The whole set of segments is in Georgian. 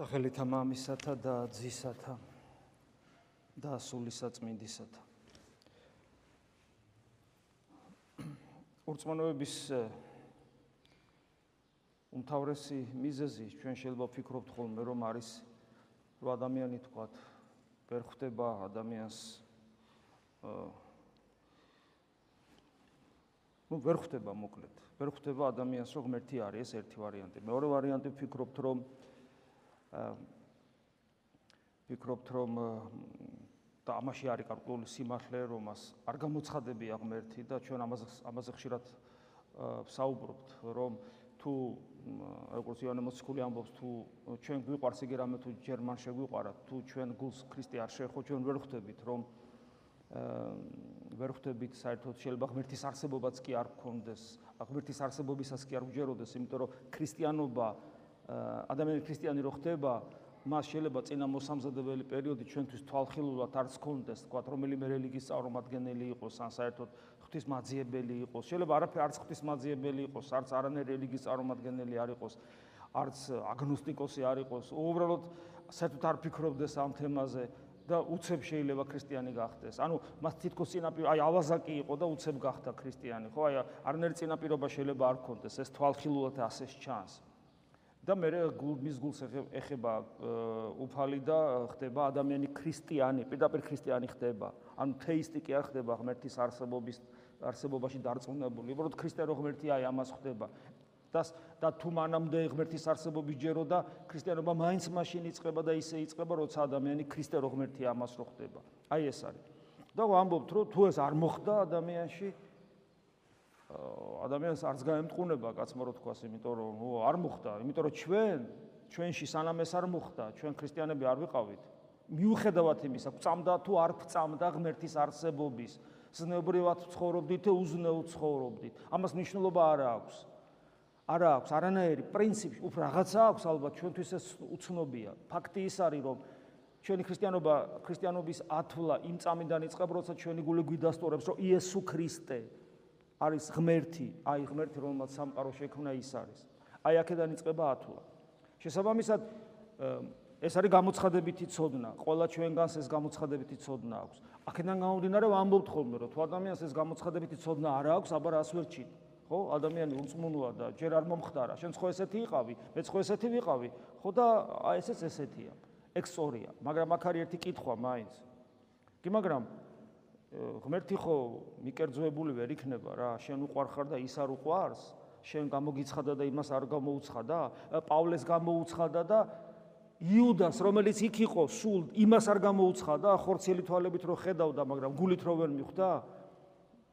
სახელითა მამისათა და ძისათა და სულისაწმინდისათა. ურწმუნოების უმთავრესი მიზეზი ჩვენ შეიძლება ვფიქრობთ ხოლმე რომ არის რომ ადამიანი თქვათ ვერ ხვდება ადამიანს ну ვერ ხვდება მოკლედ ვერ ხვდება ადამიანს რომ ღმერთი არის ეს ერთი ვარიანტი მეორე ვარიანტი ვფიქრობთ რომ ვფიქრობთ რომ და ამაში არის კარკული სიმართლე რომ მას არ გამოცხადებია ღმერთი და ჩვენ ამაზე ამაზე ხშირად საუბრობთ რომ თუ როგორც იონე მოციქული ამბობს თუ ჩვენ გვიყვარს იგი რამე თუ ჯერმან შეგვიყვარა თუ ჩვენ გულს ქრისტე არ შეხო ჩვენ ვერ ხვდებით რომ ვერ ხვდებით საერთოდ შეიძლება ღმერთის არსებობაც კი არ გქონდეს ღმერთის არსებობისას კი არ გჯეროდეს იმიტომ რომ ქრისტიანობა ადამიანი ქრისტიანი რო ხდება მას შეიძლება წინა მოსამზადებელი პერიოდი ჩვენთვის თვალხილულად არც კონდეს, თქვა რომელიმე რელიგიის წარმომადგენელი იყოს, ან საერთოდ ღვთისმაძიებელი იყოს. შეიძლება არაფერ არც ღვთისმაძიებელი იყოს, არც არანაირი რელიგიის წარმომადგენელი არ იყოს, არც აგნოსტიკოსი არ იყოს. უბრალოდ საერთოდ არ ფიქრობდეს ამ თემაზე და უცებ შეიძლება ქრისტიანი გახდეს. ანუ მას თითქოს წინაპირ აი ავაზაკი იყო და უცებ გახდა ქრისტიანი, ხო? აი არანაირი წინაპირობა შეიძლება არ კონდეს, ეს თვალხილულად ასეც ჩანს. და მე მის გულს ეხება უფალი და ხდება ადამიანი ქრისტიანი, პირდაპირ ქრისტიანი ხდება. ანუ თეისტი კი არ ხდება ღმერთის არსებობის არსებობაში დარწმუნებული. უბრალოდ ქრისტე რო ღმერთია, აი ამას ხდება. და და თუ მანამდე ღმერთის არსებობის ჯერო და ქრისტიანობა მაინც მაშინ იწყება და ისე იწყება, როცა ადამიანი ქრისტე რო ღმერთია, ამას რო ხდება. აი ეს არის. და ვამბობთ, რომ თუ ეს არ მოხდა ადამიანში, ადამიანს არც გაემტყუნება კაცმა რო თქვას, იმიტომ რომ ო არ მოხდა, იმიტომ რომ ჩვენ ჩვენში სანამ ეს არ მოხდა, ჩვენ ქრისტიანები არ ვიყავით. მიუხედავად იმისა, წამდა თუ არ წამდა ღმერთის არსებობის, ზნეობრივად ცხოვრობდით თუ უზნეო ცხოვრობდით. ამას მნიშვნელობა არ აქვს. არ აქვს არანაირი პრინციპი, უფრო რაღაცა აქვს ალბათ ჩვენთვის ეს უცნობია. ფაქტი ის არის, რომ ჩვენი ქრისტიანობა, ქრისტიანობის ათვლა იმ წამიდან იწყება, როცა ჩვენი გული გვიდასტურებს, რომ იესო ქრისტე არის ღმერთი, აი ღმერთი რომელსაც სამყარო შექმნა ის არის. აი აქედან იწყება ათვლა. შესაბამისად ეს არის გამოცხადებითი ცოდნა. ყველა ჩვენგანს ეს გამოცხადებითი ცოდნა აქვს. აქედან გამომდინარე ვამბობთ ხოლმე, რომ თუ ადამიანს ეს გამოცხადებითი ცოდნა არ აქვს, აბა რას ვერჩით? ხო, ადამიანი უწმუნოა და ჯერ არ მომხდარა. შენ ხო ესეთი იყავი, მეც ხო ესეთი ვიყავი. ხო და აი ესეც ესეთია. ექსორია, მაგრამ აქ არის ერთი კითხვა მაინც. კი მაგრამ ღმერთი ხო მიკერძოებული ვერ იქნება რა, შენ უყვარხარ და ის არ უყვარს, შენ გამოგიცხადა და იმას არ გამოუცხადა, პავლეს გამოუცხადა და იუდას, რომელიც იქ იყო, სულ იმას არ გამოუცხადა, ხორცელი თვალებით რო ხედავდა, მაგრამ გულით რო ვერ მიხვდა.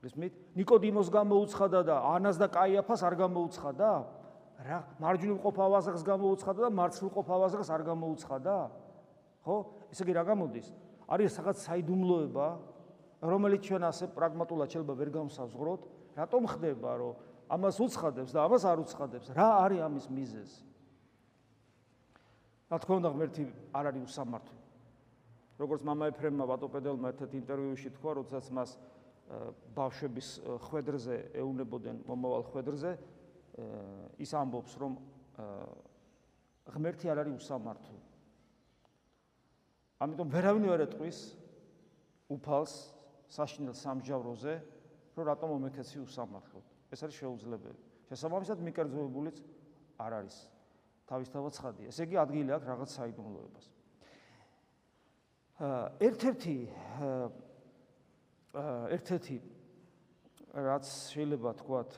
გესმით? ნიკოდიმოს გამოუცხადა და ანას და კაიაფას არ გამოუცხადა. რა, მარჯვნივყოფ ავაზღს გამოუცხადა და მარცხნივყოფ ავაზღს არ გამოუცხადა. ხო? ესე იგი რა გამოდის? არის რაღაც საიდუმლოება, რომელიც ჩვენ ასე პრაგმატულად შეიძლება ვერ გამსაზღვროთ, რატომ ხდება, რომ ამას უცხადებს და ამას არ უცხადებს? რა არის ამის მიზეზი? რა თქმა უნდა, ღმერთი არ არის უსამართლო. როგორც мама ეფრემმა ბატოპედელმა ერთ ინტერვიუში თქვა, როდესაც მას ბავშვების ხვედრზე ეუნებოდნენ მომავალ ხვედრზე, ის ამბობს, რომ ღმერთი არ არის უსამართლო. ამიტომ ვერავინ ვერ ეტყვის უფალს საშინელ სამჯავროზე, რომ რატომ მომექეცი უსამართლოდ. ეს არის შეუძლებელი. შესაბამისად მიკერძოებულიც არ არის თავისთავად ცხადია. ესე იგი ადგილი აქვს რაღაც საიდუმლოებას. ერთ-ერთი ერთ-ერთი რაც შეიძლება თქვათ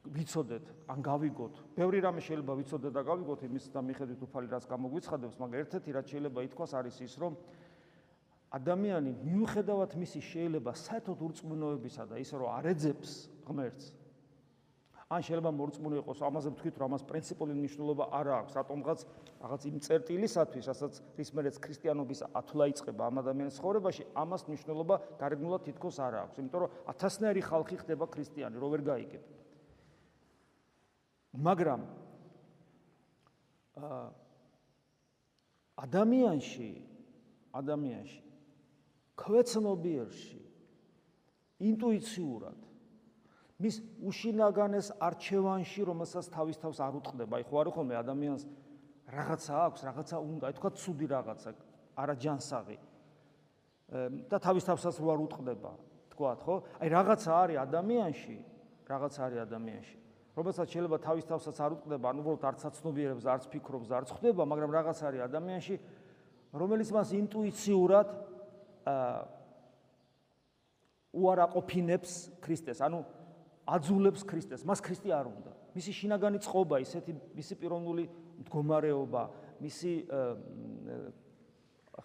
ვიცოდეთ, ან გავიგოთ, ბევრი რამე შეიძლება ვიცოდეთ და გავიგოთ იმის და მიხედვით უფალი რაც გამოგვიცხადებს, მაგრამ ერთ-ერთი რაც შეიძლება ითქვას არის ის, რომ ადამიანი მიუხედავად მისი შეიძლება საერთოდ ურწმუნოებისა და ის რომ არ ეძებს ღმერთს ან შეიძლება მორწმუნე იყოს ამაზე ვთქვით რომ ამას პრინციპული მნიშვნელობა არ აქვს. რატომღაც რაღაც იმ წერტილისათვის რასაც ის მერეც ქრისტიანობის ათვლა იწება ამ ადამიანის ცხოვრებაში ამას მნიშვნელობა გარეგნულად თითქოს არ აქვს. იმიტომ რომ ათასნაირი ხალხი ხდება ქრისტიანი რო ვერ გაიგებ. მაგრამ ადამიანში ადამიანში ქვეცნობიერში ინტუიციურად მის უშინაგანეს არჩევანში რომელსაც თავის თავს არ უტყდება აი ხო არის ხოლმე ადამიანს რაღაცა აქვს, რაღაცა უნდა, აი თქვა ცუდი რაღაცა, არა ჯანსაღი. და თავის თავსაც რო არ უტყდება, თქვა, ხო? აი რაღაცა არის ადამიანში, რაღაცა არის ადამიანში. რომელსაც შეიძლება თავის თავსაც არ უტყდება, ანუ უბრალოდ არც აცნობიერებს, არც ფიქრობს, არც ხვდება, მაგრამ რაღაც არის ადამიანში, რომელიც მას ინტუიციურად უარაყოფინებს ქრისტეს, ანუ აძულებს ქრისტეს, მას ქრისტე არ უნდა. მისი შინაგანი წყობა, ისეთი მისი პიროვნული მდგომარეობა, მისი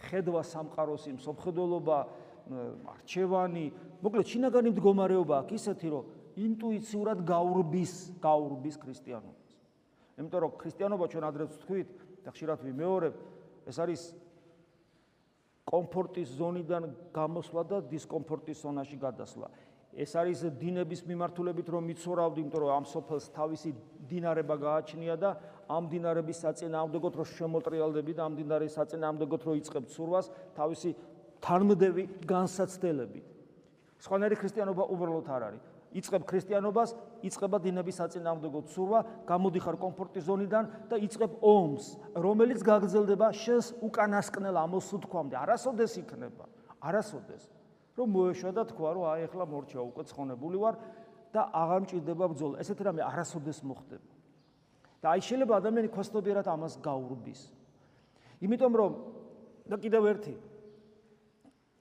ხედვა სამყაროსი, მსოფლმხედველობა, არჩევანი, მოკლედ შინაგანი მდგომარეობა აქვს ისეთი, რომ ინტუიციურად გაურბის, გაურბის ქრისტიანობას. იმიტომ რომ ქრისტიანობა ჩვენ ადრეც ვთქვით და ხშირად ვიმეორებ, ეს არის კომფორტის ზონიდან გამოსვლა და დისკომფორტის ზონაში გადასვლა. ეს არის დინების მიმართულებით რომ მიცორავდი, იმიტომ რომ ამ სოფელს თავისი დინარება გააჩნია და ამ დინარების საწინააღმდეგოდ რომ შემოტრიალდები და ამ დინარის საწინააღმდეგოდ რომ იწყებ ცურვას თავისი თანმდევი განსაცდელებით. სხვანაირი ქრისტიანობა უბრალოდ არ არის. იწყებ ქრისტიანობას, იწყება დინების საწინააღმდეგო ცურვა, გამოდიხარ კომფორტის ზონიდან და იწყებ ომს, რომელიც გაგრძელდება შენს უკანასკნელ ამოსუთქვამდე. არასოდეს იქნება, არასოდეს. რომ მოეშვა და თქვა, რომ აი ახლა მორჩა უკვე ცხონებული ვარ და აღარ მჭირდება ბრძოლა. ესეთი რამე არასოდეს მოხდება. და აი შეიძლება ადამიანი ქოსნობიერად ამას გაურბის. იმიტომ რომ და კიდევ ერთი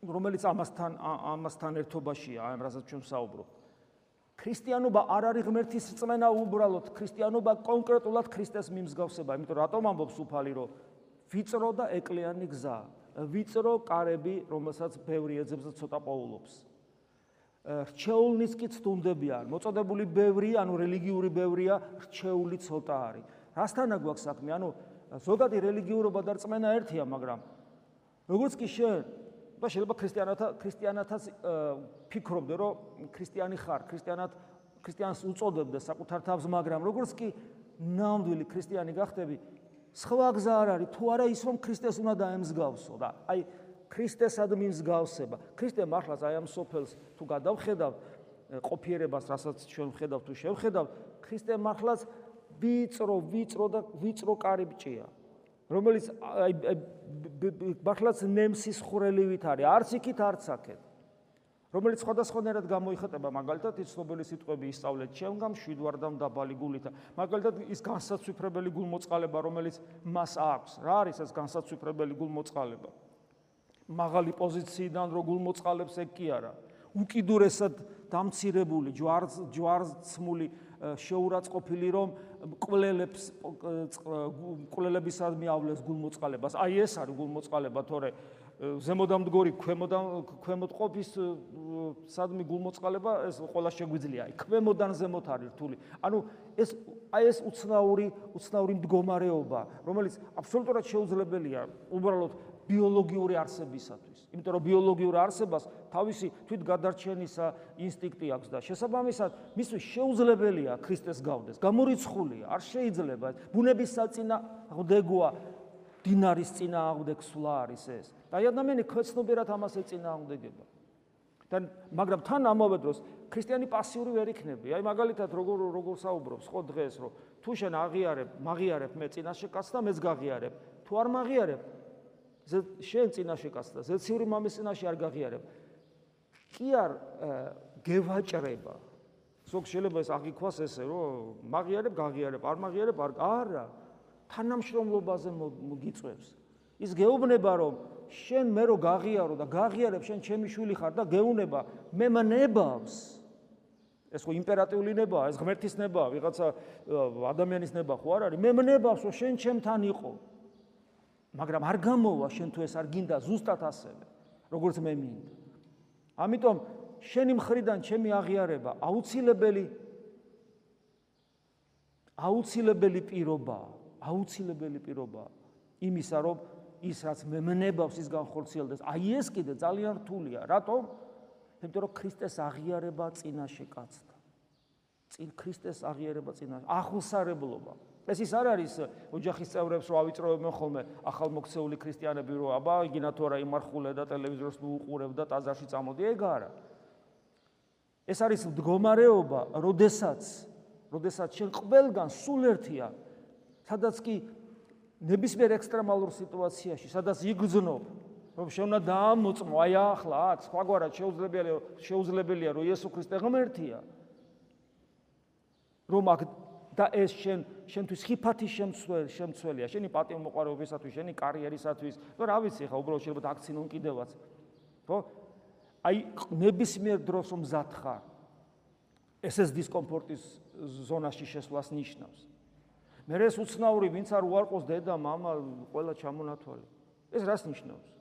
რომელიც ამასთან ამასთან ერთობაშია, აი რასაც ჩვენ საუბრობთ. ქრისტიანობა არ არის ღმერთის რწმენა უბრალოდ, ქრისტიანობა კონკრეტულად ქრისტეს მიმსგავსება, იმიტომ რატომ ამბობს უფალი, რომ ვიწრო და ეკლიანი გზა, ვიწრო კარები, რომელსაც ბევრი ეძებს და ცოტა პოულობს. რჩეულნიც კი ცდუნდებიან, მოწოდებული ბევრი, ანუ რელიგიური ბევრია, რჩეული ცოტა არის. რასთანა გვაქვს საქმე? ანუ ზოგადი რელიგიურობა და რწმენა ერთია, მაგრამ როგორც კი შენ და შეიძლება ქრისტიანათა ქრისტიანათაც ფიქრობდე, რომ ქრისტიანი ხარ, ქრისტიანად ქრისტიანს უწოდებდე საკუთარ თავს, მაგრამ როგორც კი ნამდვილი ქრისტიანი გახდები, სხვა გზა არ არის, თუ არა ის რომ ქრისტეს უნდა დაემსგავსო და აი ქრისტესად მიმსგავსება. ქრისტე მართლაც აი ამ სოფელს თუ გადავხედავ ყოფიერებას, რასაც ჩვენ ვხედავ თუ შევხედავ, ქრისტე მართლაც ვიწრო, ვიწრო და ვიწრო კარიბჭია. რომელიც აი მართლაც ნემსის ხვრელივით არის, არც იქით, არც აქეთ. რომელიც სხვადასხვანაირად გამოიხატება, მაგალითად, ის ცნობილი სიტყვები ისწავლეთ ჩემგან, შვიდვარდამ დაბალი გულით. მაგალითად, ის განსაცვიფრებელი გულმოწყალება, რომელიც მას აქვს. რა არის ეს განსაცვიფრებელი გულმოწყალება? მაღალი პოზიციიდან რო გულმოწყალებს ეგ კი არა. უკიდურესად დამცირებული, ჯვარც ჯვარცმული შეურაცხყოფილი რომ კვლელებს კვლელებისადმი ავლეს გულმოწყალებას. აი ეს არის გულმოწყალება, თორე ზემოდამდგორი ქვემოდამ ქვემოთ ყოფის სადმი გულმოწყალება ეს ყველა შეგვიძლია. აი ქვემოდან ზემოთ არის რთული. ანუ ეს აი ეს უცნაური უცნაური მდგომარეობა, რომელიც აბსოლუტურად შეუძლებელია უბრალოდ ბიოლოგიური არსებისათვის. იმიტომ რომ ბიოლოგიურ არსებას თავისი თვით გადარჩენისა ინსტინქტი აქვს და შესაბამისად მისთვის შეუძლებელია ქრისტეს გავდეს. გამორიცხულია, არ შეიძლება. ბუნების საწინა ღდეგოა დინარის წინა აღდეგსვლა არის ეს. და ადამიანი ქვეცნობიერად ამას ეწინააღმდეგება. და მაგრამ თან ამავე დროს ქრისტიანი პასიური ვერ იქნება. აი მაგალითად როგორ როგორ საუბრობს ხო დღეს რომ თუ შენ აღიარებ, მაგიარებ მე წინაშე კაცს და მეც გაღიარებ. თუ არ მაგიარებ, შენ წინაშე კაცს და ზეციური მამის წინაშე არ გაღიარებ. კი არ გევაჭრება. ზოგ შეიძლება ეს აღიქვას ესე რომ მაგიარებ, გაღიარებ, არ მაგიარებ, არ არა. თანამშრომლობაზე მოგიწევს. ის გეუბნება რომ შენ მე რო გაღიარო და გაღიარებ შენ ჩემი შვილი ხარ და გეუნება მე მნებავს. ეს ხო იმპერატიული ნებაა, ეს ღმერთის ნებაა, ვიღაცა ადამიანის ნება ხო არ არის? მე მნებავს რომ შენ ჩემთან იყო. მაგრამ არ გამოვა შენ თუ ეს არ გინდა ზუსტად ასევე, როგორც მე მინდა. ამიტომ შენი მხრიდან ჩემი აღიარება აუცილებელი აუცილებელი პირობაა. აუცილებელი პირობა იმისა, რომ ის რაც მემნებავს ის განხორციელდეს. აი ეს კიდე ძალიან რთულია. რატომ? იმიტომ რომ ქრისტეს აღიარება წინაშე კაცთა. წინ ქრისტეს აღიარება წინაშე ახალსარებლობა. ეს ის არ არის ოჯახის წევრებს რო ავიწროებენ ხოლმე ახალმოქცეული ქრისტიანები რო აბა იგინა თუ არა იმარხულე და ტელევიზორს ნუ უყურებ და ტაძარში წამოდი ეგ არა. ეს არის მდგომარეობა, როდესაც როდესაც შენ ყველგან სულ ერთია სადაც კი ნებისმიერ ექსტრემალურ სიტუაციაში, სადაც იგრძნობ, რომ შეუნა დაამოწმო, აი ახლა აქ სხვაგვარად შეუძლებელია შეუძლებელია რომ იესო ქრისტე ღმერთია. რომ აქ და ეს შენ შენთვის ხიფათი შემცველ შემცველია. შენი პატივმოყვარეობისათვის შენი კარიერისათვის. და რა ვიცი ხა უბრალოდ შეიძლება დაგცინონ კიდევაც ხო? აი ნებისმიერ დროს რომ მზად ხარ ეს ეს დისკომფორტის ზონაში შესვლას ნიშნავს. მე ეს უცნაური ვინც არ უარყოს დედა მამა ყველა ჩამონათვალე. ეს რას ნიშნავს?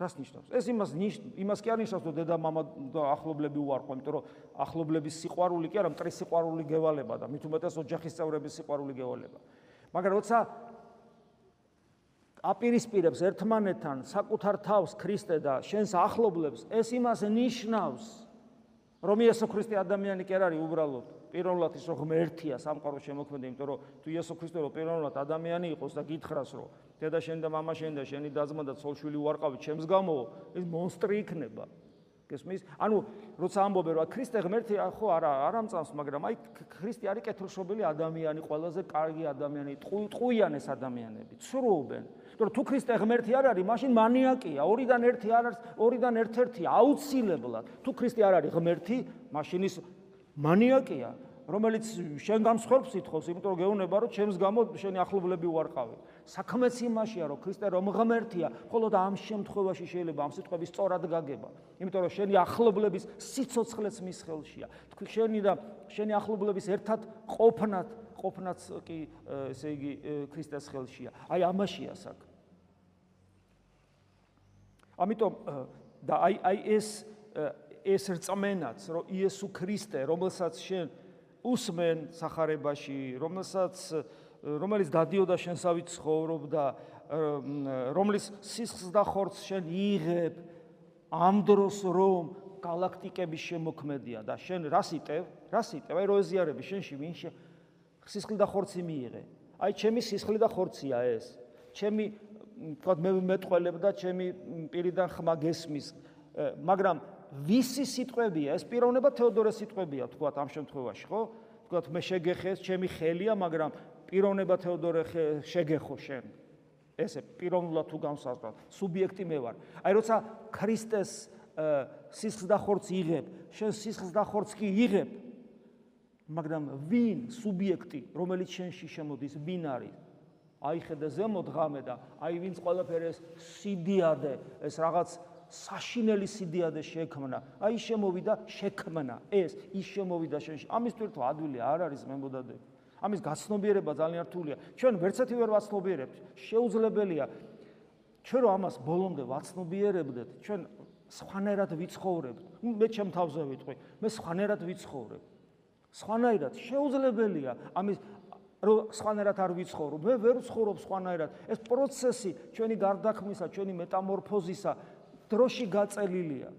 რას ნიშნავს? ეს იმას იმას კი არ ნიშნავს, რომ დედა მამა და ახლობლები უარყო, იმიტომ რომ ახლობლების სიყვარული კი არა, მტრის სიყვარული გევალება და მით უმეტეს ოჯახის წევრების სიყვარული გევალება. მაგრამ როცა აპირისპირებს ერთმანეთთან საკუთარ თავს ქრისტე და შენს ახლობლებს, ეს იმას ნიშნავს, რომ იესო ქრისტე ადამიანი კი არ არის უბრალოდ პირველად ის რომ ღმერთია სამყაროს შემოქმედი, იმიტომ რომ თუ იესო ქრისტე რომ პირველად ადამიანი იყოს და გითხრას რომ დედა შენ და мама შენ და შენი დაძმა და ცოლშვილი უარყავი ჩემს გამო, ეს მონსტრი იქნება. გესმის? ანუ როცა ამბობენ რომ ქრისტე ღმერთი ხო არა არ ამწამს, მაგრამ აი ქრისტე არის კეთილშობილი ადამიანი, ყველაზე კარგი ადამიანი, ტყუიანეს ადამიანები, ცრუობენ. რომ თუ ქრისტე ღმერთი არ არის, მაშინ მანიაკია, ორიდან ერთი არ არის, ორიდან ერთ-ერთი აუცილებლად. თუ ქრისტე არ არის ღმერთი, მაშინ ის მანიაკია. რომელიც შენ გამსხვერპს ითხოვს, იმიტომ რომ გეუბნება, რომ ჩემს გამო შენი ახლობლები უარყავი. საქმეც იმაშია, რომ ქრისტე რომ ღმერთია, მხოლოდ ამ შემთხვევაში შეიძლება ამ სიტყვების სწორად გაგება. იმიტომ რომ შენი ახლობლების სიცოცხლეც მის ხელშია. თქვი შენი და შენი ახლობლების ერთად ყოფნად, ყოფნაც კი ესე იგი ქრისტეს ხელშია. აი ამაშია საქმე. ამიტომ და აი აი ეს ეს რწმენაც, რომ იესო ქრისტე, რომელსაც შენ უსმენ сахарებაში, რომელსაც რომელიც დადიოდა შენსავით ცხოვრობდა, რომლის სისხლს და ხორცს შენ იღებ ამ დროს რომ galaktikების შემოქმედია და შენ რას იტევ? რას იტევ? აი როეზიარები შენში ვინ სისხლი და ხორცი მიიღე. აი ჩემი სისხლი და ხორცია ეს. ჩემი თქვა მე მეტყველებ და ჩემი პირიდან ხმა გესმის, მაგრამ ვისი სიტყვებია? ეს პიროვნება თეოდორეს სიტყვებია, თქვა ამ შემთხვევაში, ხო? თქვა მე შეგეხეს, ჩემი ხელია, მაგრამ პიროვნება თეოდორე შეგეხო შენ. ესე პიროვნულად თუ განსაზღვრად, სუბიექტი მე ვარ. აი როცა ქრისტეს სისხლს და ხორცს იღებ, შენ სისხლს და ხორცს კი იღებ, მაგრამ ვინ სუბიექტი, რომელიც შენში შემოდის, ვინ არის? აი ხედა ზემოთ ღამე და აი ვინც ყველაფერი ეს სიდიადე, ეს რაღაც საშინელი სიდიადე შექმნა. აი შემოვიდა შექმნა. ეს ის შემოვიდა შენში. ამის თვითონ ადვილი არ არის მემოდადე. ამის გაცნობიერება ძალიან რთულია. ჩვენ ვერცერთი ვერ ვაცნობიერებთ. შეუძლებელია ჩვენ რომ ამას ბოლომდე ვაცნობიერებდეთ, ჩვენ სხვანაირად ვიცხოვრებთ. მე ჩემ თავზე ვიტყვი, მე სხვანაირად ვიცხოვრებ. სხვანაირად შეუძლებელია ამის რომ სხვანაირად არ ვიცხოვრო. მე ვერ ვცხოვრობ სხვანაირად. ეს პროცესი ჩვენი გარდაქმნისა, ჩვენი მეტამორფოზისა დროში გაწელილია.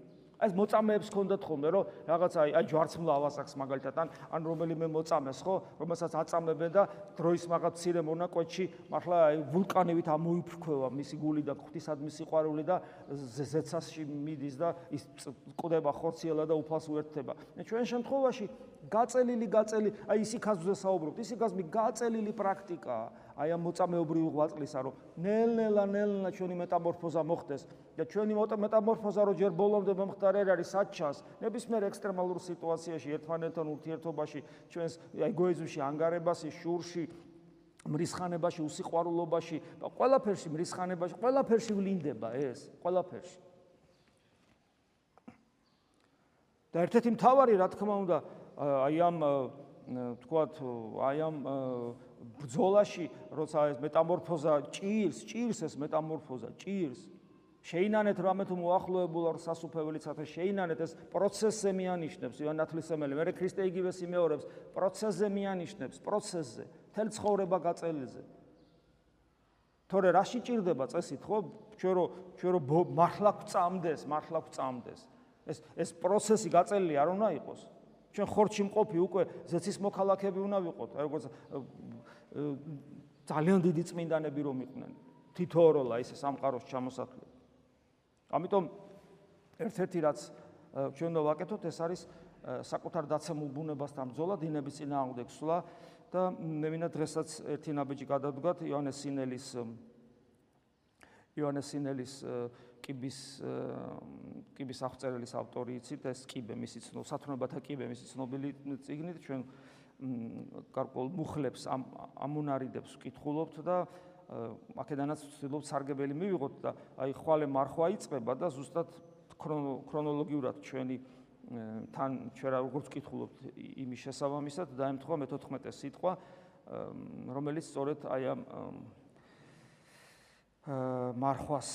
ეს მოწამეებს ქონდათ ხოლმე რომ რაღაცა აი ჯვარცმლა ავასახს მაგალითად ან ან რომელიმე მოწამეს ხო რომელსაც აწამებენ და დროის მაგათ ცირე მონაკვეთში მართლა აი ვულკანივით ამოიფრქვევა მისი გული და ღვთისადმი სიყვარული და ზეცასში მიდის და ის ყდება ხორციელა და უფალს უერთდება. მე ჩვენ შემთხვევაში გაწელილი გაწელი აი ისი ხაზზე საუბრობთ ისი გაზმი გაწელილი პრაქტიკაა აი ამ მოწამეობრივი ღვაწლისა რომ ნელ-ნელა ნელ-ნელა ჩვენი მეტამორფოზა მოხდეს და ჩვენი მეტამორფოზა რო ჯერ ბოლომდე მომხდარ არ არის საჩას ნებისმიერ ექსტრემალურ სიტუაციაში ერთმანეთთან ურთიერთობაში ჩვენს ეგოიზმში ანგარებაში შურში მრისხანებაში უსიყვარულობაში და ყველაფერში მრისხანებაში ყველაფერში ვლინდება ეს ყველაფერში. და ერთ-ერთი მთავარი რა თქმა უნდა აი ამ თქვათ აი ამ ბრძოლაში როცა ეს მეტამორფოზა ჭირს ჭირს ეს მეტამორფოზა ჭირს. შეინანეთ რამე თუ მოახლოებულ არ სასუფეველიც ათე შეინანეთ ეს პროცესზე მიანიშნებს. ივან ნათლისმელი მე ქრისტე იგივე სიმეორებს. პროცესზე მიანიშნებს პროცესზე თელ ცხოვრება გაწელიზე თორე რაში ჭირდება წესით ხო? ჩვენ რო ჩვენ რო მართლა გვწამდეს მართლა გვწამდეს ეს ეს პროცესი გაწელილი არ უნდა იყოს ჩვენ ხორჩი მყოფი უკვე ზეცის მოქალაქეები უნდა ვიყოთ როგორც ძალიან დიდი წმინდანები რომ იყვნენ. თითოეულა ისე სამყაროს ჩამოსათვლი ამიტომ ერთ-ერთი რაც ჩვენ უნდა ვაკეთოთ ეს არის საკუთარ დაცემულ ბუნებასთან ბრძოლა დინების წინააღმდეგ სვლა და მე მინდა დღესაც ერთი ნაბიჯი გადავდგათ იონეს სინელის იონეს სინელის კიბის კიბის აღწერილის ავტორი იცით? ეს კიბე მისი ცნობილი სათნოებათა კიბე მისი ცნობილი წიგნით. ჩვენ გარკვეულ მუხლებს ამ ამუნარიდებს ვკითხულობთ და აქედანაც ვცდილობთ სარგებელი მივიღოთ და აი ხვალე მარხვა იწება და ზუსტად ქრონოლოგიურად ჩვენი თან ჩვენ როგორც ვკითხულობთ იმის შესაბამისად დაემთხვა მე-14 სიტყვა რომელიც სწორედ აი ამ მარხვას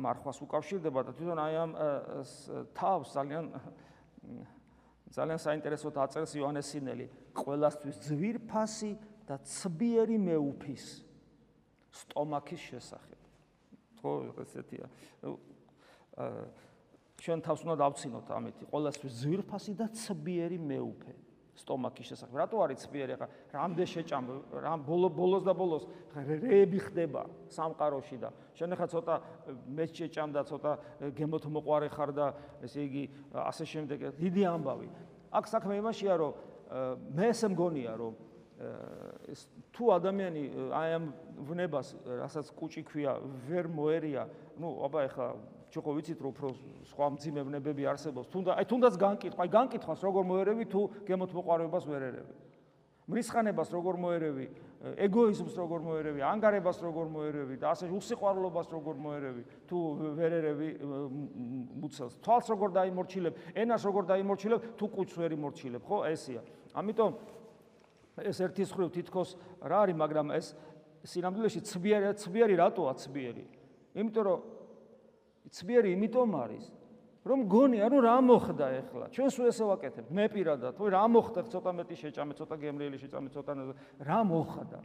მარხვას უკავშირდება და თვითონ აი ამ თავს ძალიან ძალიან საინტერესოდ აწერს იოანეს სინელი ყველასთვის ძვირფასი და ცბიერი მეუფის სტომაქის შესახებ ხო ესეთია. ჩვენ თავს უნდა დავცინოთ ამეთი ყველასთვის ძვირფასი და ცბიერი მეუფე სტომაქის შესახებ. რატო არის ცბიერი ახლა? რამდენ შეჭამ, რამ ბოლო ბოლოს და ბოლოს რეები ხდება სამყაროში და შენ ახლა ცოტა მეც შეჭამ და ცოტა გემოთ მოყარე ხარ და ესე იგი ასე შემდეგ დიდი ამბავი. აქ საქმე იმაშია რომ მე ესე მგონია რომ ეს თუ ადამიანი აი ამ ვნებას რასაც კუჭი ქვია ვერ მოერია, ну, აბა ახლა ჩვენ ხო ვიცით რომ უფრო სხვა მძიმებნებები არსებობს. თუნდაც აი თუნდაც განკითხვა, აი განკითხვას როგორ მოერევი თუ გემოთ მოყარებას ვერ ერევი. მრისხანებას როგორ მოერევი, ეგოიზმს როგორ მოერევი, ანგარებას როგორ მოერევი და ასე უსიყვარულობას როგორ მოერევი თუ ვერ ერევი მუცელს. თვალს როგორ დაიმორჩილებ, ენას როგორ დაიმორჩილებ თუ კუჭს ვერ იმორჩილებ, ხო? ესია. ამიტომ ეს ერთი ხრივ თითქოს რა არის, მაგრამ ეს სინამდვილეში ცბიერი ცბიერი რატოა ცბიერი? იმიტომ რომ ცბიერი იმიტომ არის, რომ გონია, რომ რა მოხდა ახლა? ჩვენ სულ ესე ვაკეთებ, მე პირადად, თუ რა მოხდა, ცოტა მეტი შეჭამე, ცოტა გემრიელი შეჭამე, ცოტა რა მოხდა?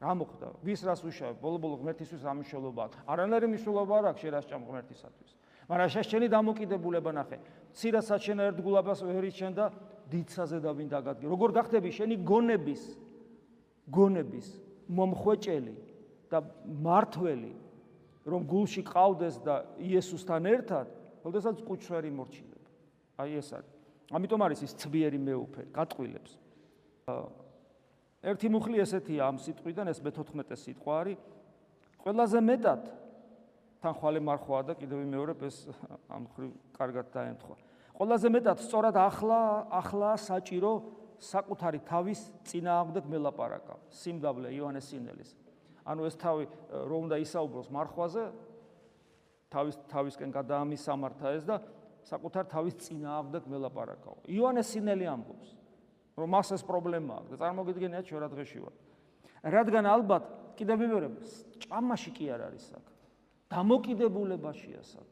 რა მოხდა? ვის რას უშავ? ბოლო-ბოლო ღმერთისთვის რა მნიშვნელობა აქვს? არანაირი მნიშვნელობა არ აქვს შენ რას ჭამ ღმერთისათვის. მაგრამ შეშენი დამოკიდებულება ნახე. ცირასაც შენ ერთგულებას ვერიჩენ და დიდსაზე და ვინ დაგადგე. როგორ გახდები შენი გონების გონების მომხვეჭელი და მართველი რომ გულში ყავდეს და იესოსთან ერთად, ოდესაც კუჩვერი მორჩილებ. აი ეს არის. ამიტომ არის ის ცბიერი მეუფე, გატყვილებს. ერთი მუხლი ესეთია ამ სიტყვიდან, ეს მე-14 სიტყვა არის. ყველაზე მეტად თან ხვალე მარხვაა და კიდევ მეორე ეს ამ ხრივ კარგად დაემთხვა. ყველაზე მეტად სწორად ახლა ახლა საჭირო საკუთარი თავის წინააღმდეგ მელაპარაკა. სიმგაბლე იოანეს სინელის. ანუ ეს თავი რომ უნდა ისაუბროს მარხვაზე თავის თავისკენ გადაამისამართა ეს და საკუთარ თავის წინააღმდეგ მელაპარაკაო. იოანეს სინელი ამბობს, რომ მას ეს პრობლემა აქვს და წარმოგიდგენიათ ჩვენ რა დღეში ვარ. რადგან ალბათ კიდევ მეორე ჭამაში კი არ არის აქ. დამოკიდებულებაშია აქ.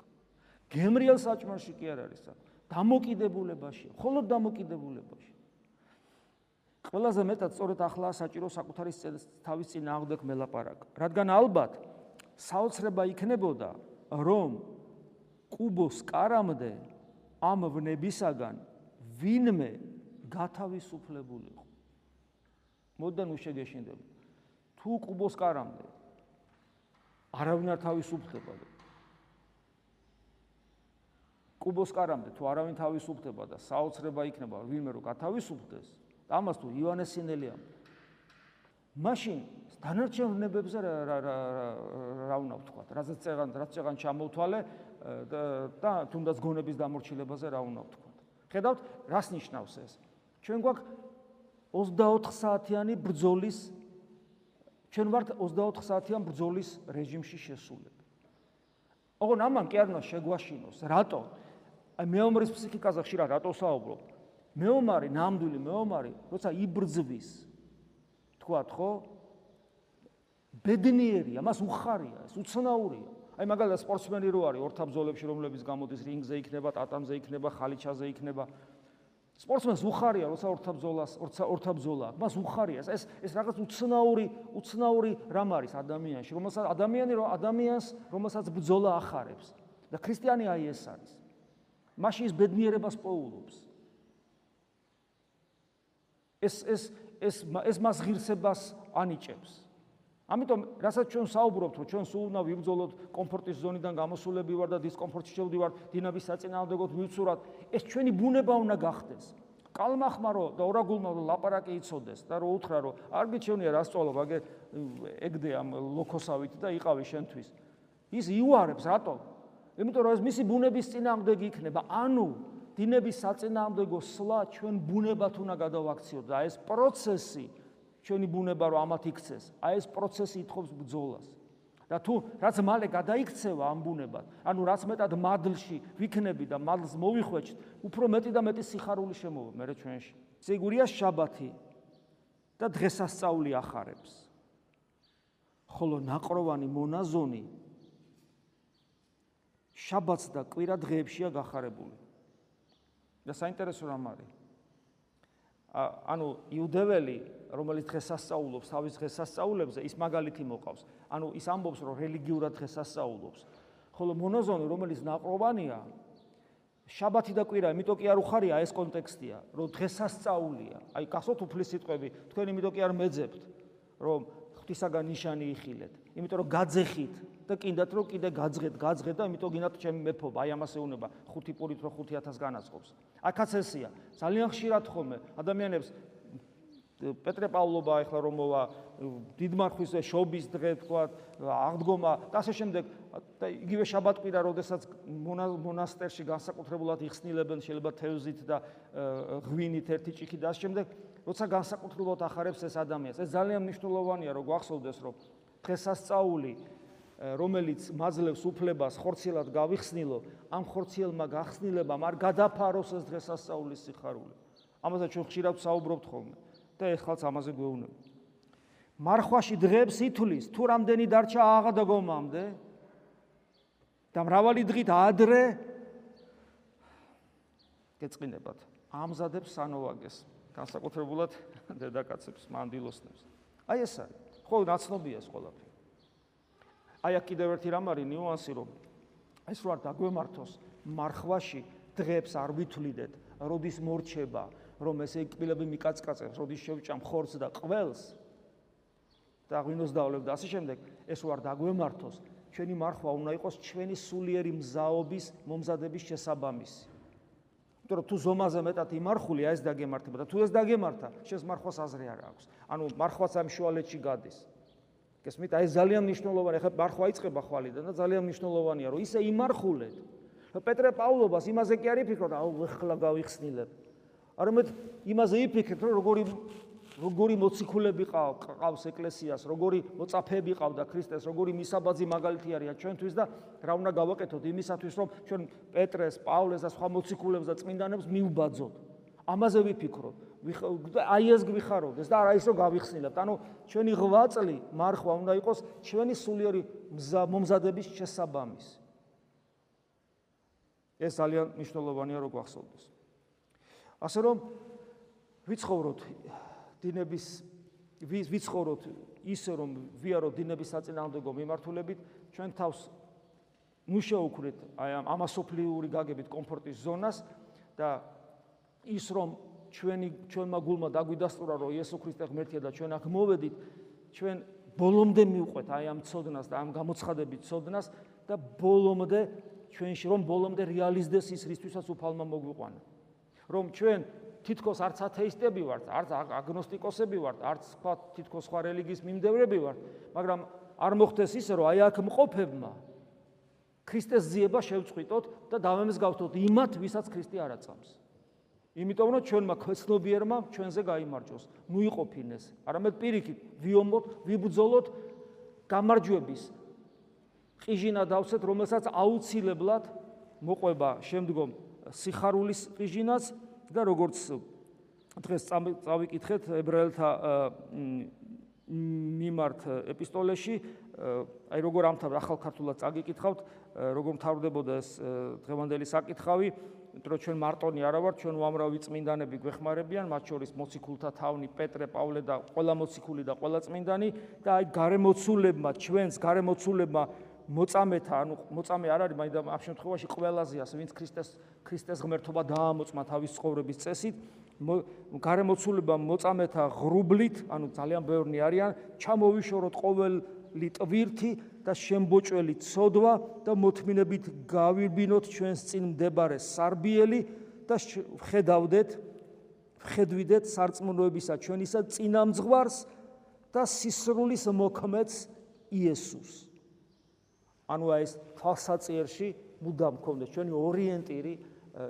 გემრიელ საჭმაში კი არ არის აქ. დამოკიდებულებაშია, მხოლოდ დამოკიდებულებაში. ყველაზე მეტად სწორედ ახლა საჭირო საკუთარი თავის წინ აღდეკ მელაპარაკ. რადგან ალბათ საოცრება იქნებოდა, რომ კუბოს კარამდე ამ ვნებისაგან ვინმე გათავისუფლებულიყო. მოდან უშეგეშინდები. თუ კუბოს კარამდე არავინ არ თავისუფლდება. კუბოს კარამდე თუ არავინ თავისუფლდება და საოცრება იქნება ვინმე რომ გათავისუფლდეს, ამას თუ ივანეს სინელია. მაშინ დანარჩენებებზე რა რა რა რა უნდა ვთქვა რასაც წეგან რაც წეგან ჩამოვთვალე და თუნდაც გონების დამორჩილებაზე რა უნდა ვთქვა ხედავთ რას ნიშნავს ეს? ჩვენ გვაქვს 24 საათიანი ბრძოლის ჩვენ ვართ 24 საათიან ბრძოლის რეჟიმში შესულები ოღონ ამან კი არ უნდა შეგვაშინოს რატო? აი მეომრის ფსიქიკაზე ხშირად რატო საუბრობ მეომარი, ნამდვილი მეომარი, როცა იბრძვის, თქვათ ხო? ბედნიერია, მას უხარია, ეს უცნაურია. აი მაგალითად სპორტსმენი რო არის ორთაბზოლებში, რომლებიც გამოდის რინგზე იქნება, ტატამზე იქნება, ხალიჩაზე იქნება. სპორტსმენს უხარია, როცა ორთაბზოლას, ორთაბზოლა, მას უხარია. ეს ეს რაღაც უცნაური, უცნაური რამ არის ადამიანში, რომელსაც ადამიანი რო ადამიანს, რომელსაც ბძოლა ახარებს. და ქრისტიანი აი ეს არის. მაშინ ის ბედნიერებას პოულობს. ეს ეს ეს ეს მას ღირსებას ანიჭებს. ამიტომ, რასაც ჩვენ საუბრობთ, რომ ჩვენ სულ უნდა ვიბრძოლოთ კომფორტის ზონიდან გამოსულები ვარ და დისკომფორტში შევდივარ, დინების საწინააღმდეგოდ მივცურათ, ეს ჩვენი ბუნება უნდა გახდეს. კალმახმარო და ორაგულმა რო ლაპარაკი იცოდეს და რო უთხრა რომ არ გიჩვენია რა სწავლა ვაგე ეგდე ამ ლოქოსავით და იყავი შენთვის ის იუარებს რატო იმიტომ რომ ეს მისი ბუნების წინააღმდეგი იქნება ანუ დინების საწინააღმდეგო სლა ჩვენ ბუნებათ უნდა გადავაქციოთ და ეს პროცესი ჩვენი ბუნება რომ ამათ იქცეს აი ეს პროცესი ითხოვს ბრძოლას. და თუ რაც მალე გადაიქცევა ამ ბუნებად ანუ რაც მეტად მადლში ვიქნები და მადლს მოვიხვეჭთ უფრო მეტი და მეტი სიხარული შემოვა მე ჩვენში. სიგურია შაბათი და დღესასწაული ახარებს. ხოლო ნაკროვანი მონაზონი შაბათს და კვირა დღეებშია გახარებული და საინტერესო რამ არის? ანუ იუდეველი რომელიც დღესასწაულობს თავის დღესასწაულებზე ის მაგალითი მოყავს. ანუ ის ამბობს რომ რელიგიურად დღესასწაულობს ხოლო მონოზონი რომელიც ნაკროვანია შაბათი და კვირა იმიტომ კი არ უხარია ეს კონტექსტია რომ დღესასწაულია აი გასოთ უფლის სიტყვები თქვენ იმიტომ კი არ მეძებთ რომ ღვთისაგან ნიშანი იხილეთ. იმიტომ რომ გაძეხით და კიდათ რომ კიდე გაძღეთ გაძღეთ და იმიტომ გინდათ ჩემი მეფობა აი ამას ეუნება ხუთი პურით რო 5000 განაცხობს აქაც ესია ძალიან ხშირად ხომე ადამიანებს პეტრე პავლობა ახლა რომ მოვა დიდმარხვის შობის დღე თქვა აღდგომა და ასე შემდეგ. და იგივე შაბათკვირა როდესაც მონასტერში განსაკუთრებულად იხსნილებენ შეიძლება თევზით და ღვინით ერთი ჭიქი და ასე შემდეგ როცა განსაკუთრებულად ახარებს ეს ადამიანს. ეს ძალიან მნიშვნელოვანია რომ გვახსოვდეს რომ დღესასწაული რომელიც მაძლევს უფლებას ხორციელად გავიხსნილო ამ ხორციელმა გახსნილებამ არ გადაფაროს ეს დღესასწაულის სიხარული ამაზე ჩვენ ხშირად საუბრობთ ხოლმე და ეხლაც ამაზე გვეუბნები. მარხვაში დღებს ითulis, თუ რამდენი დარჩა აღადგომამდე და მრავალი დღით ადრე გეწყინებათ. ამზადებს სანოვაგეს, განსაკუთრებულად დედაკაცებს, მანდილოსნებს. აი ეს არის. ხო, ნაცნობია ეს ყველაფერი. აი აქ კიდევ ერთი რამ არის ნიუანსი, რომ ეს რო არ დაგვემართოს მარხვაში დღებს არ ვითვლიდეთ, როდის მორჩება, რომ ეს ეკპილები მიკაცკაცებს, როდის შევჭამ ხორცს და ყველს და ღვინოს დავლებ და ასე შემდეგ, ეს ვარ დაგვემართოს, ჩვენი მარხვა უნდა იყოს ჩვენი სულიერი მზაობის მომზადების შესაბამისი. იმიტომ რომ თუ ზომაზე მეტად იმარხულია, ეს დაგემართება და თუ ეს დაგემართა, შეს მარხვას აზრი არ აქვს. ანუ მარხვაც ამ შუალედში გადის. გესმით, აი ძალიან მნიშვნელოვანია, ხა მარხვა იწება ხვალიდან და ძალიან მნიშვნელოვანია, რომ ისე იმარხულეთ. პეტრე პავლობას იმაზე კი არ იფიქრო აუ ეხლა გავიხსნილებ. არამედ იმაზე იფიქრეთ, რომ როგორი როგორი მოციქულები ყავს ეკლესიას, როგორი მოწაფეები ყავდა ქრისტეს, როგორი მისაბაძი მაგალითი არის ჩვენთვის და რა უნდა გავაკეთოთ იმისათვის, რომ ჩვენ პეტრეს, პავლეს და სხვა მოციქულებს და წმინდანებს მიუბაძოთ. ამაზე ვიფიქროთ. აი ეს გვიხაროდეს და არა ის რომ გავიხსნილებთ. ანუ ჩვენი ღვაწლი მარხვა უნდა იყოს ჩვენი სულიერი მომზადების შესაბამისი. ეს ძალიან მნიშვნელოვანია რომ გვახსოვდეს. ასე რომ ვიცხოვროთ დინების ვიცხოვროთ ისე რომ ვიაროთ დინების საწინააღმდეგო მიმართულებით ჩვენ თავს ნუ შეუქმნით აი ამ ამასოფლიური გაგებით კომფორტის ზონას და ის რომ ჩვენი ჩვენმა გულმა დაგვიდასტურა რომ იესო ქრისტე ღმერთია და ჩვენ აქ მოვედით ჩვენ ბოლომდე მივყვეთ აი ამ ცოდნას და ამ გამოცხადებით ცოდნას და ბოლომდე ჩვენში რომ ბოლომდე რეალიზდეს ის რისთვისაც უფალმა მოგვიყვანა რომ ჩვენ თითქოს არც ათეისტები ვართ, არც აგნოსტიკოსები ვართ, არც სხვა თითქოს სხვა რელიგიის მიმდევრები ვართ, მაგრამ არ მოხდეს ისე, რომ აი აქ მყოფებმა ქრისტეს ძიება შევწყვიტოთ და დავემსგავთოთ იმათ, ვისაც ქრისტე არ აწამს. იმიტომ რომ ჩვენმა ქვეცნობიერმა ჩვენზე გამოიმარჯოს, ნუ იყოფინეს, არამედ პირიქით ვიომოთ, ვიბძოლოთ გამარჯვების ყიჟინა დავსეთ, რომელსაც აუცილებლად მოყვება შემდგომ სიხარულის ყიჟინას და როგორც დღეს წავიკითხეთ ებრაელთა მიმართ ეპისტოლეში აი როგორ ამთავრ ახალ ქართულად წაგიკითხავთ როგორ მთავრდებოდა ეს დღევანდელი საკითხავი იმიტომ რომ ჩვენ მარტონი არა ვართ ჩვენ უამრავი წმინდანები გვეხმარებიან მათ შორის მოციქულთა თავნი პეტრე პავლე და ყველა მოციქული და ყველა წმინდანი და აი გარემოცულებმა ჩვენს გარემოცულებმა მოწამეთა, ანუ მოწამე არ არის, მაგრამ ამ შემთხვევაში ყველაზე ასე, ვინც ქრისტეს ქრისტეს ღმერთობა დაამოწმა თავის ცხოვრების წესით, გარემოცულება მოწამეთა ღრუბლით, ანუ ძალიან ბევრი არიან, ჩამოვიშოროთ ყოველი ტვირთი და შემბოჭველი ცოდვა და მოთმინებით გავიბინოთ ჩვენს წინ მდებარე სარბიელი და ხედავდეთ ხედვიდეთ სარწმუნოებისა ჩვენისა წინამძღვარს და სისრულის მოქმედს იესოს. ანუ ეს თვალსაწიერში მუდამ გქონდეს ჩვენი ორიენტირი,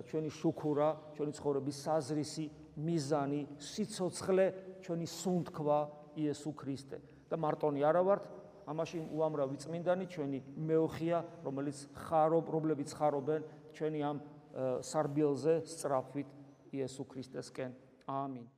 ჩვენი შუქურა, ჩვენი ცხოვრების საზრისი, მიზანი, სიцоცხლე, ჩვენი სუნთქვა იესო ქრისტე. და მარტონი არა ვართ, ამაში უამრავი წმინდანი ჩვენი მეოხია, რომელიც ხარო პრობლემებს ხარობენ ჩვენი ამ სარბიელზე სწრაფვით იესო ქრისტესკენ. ამინ.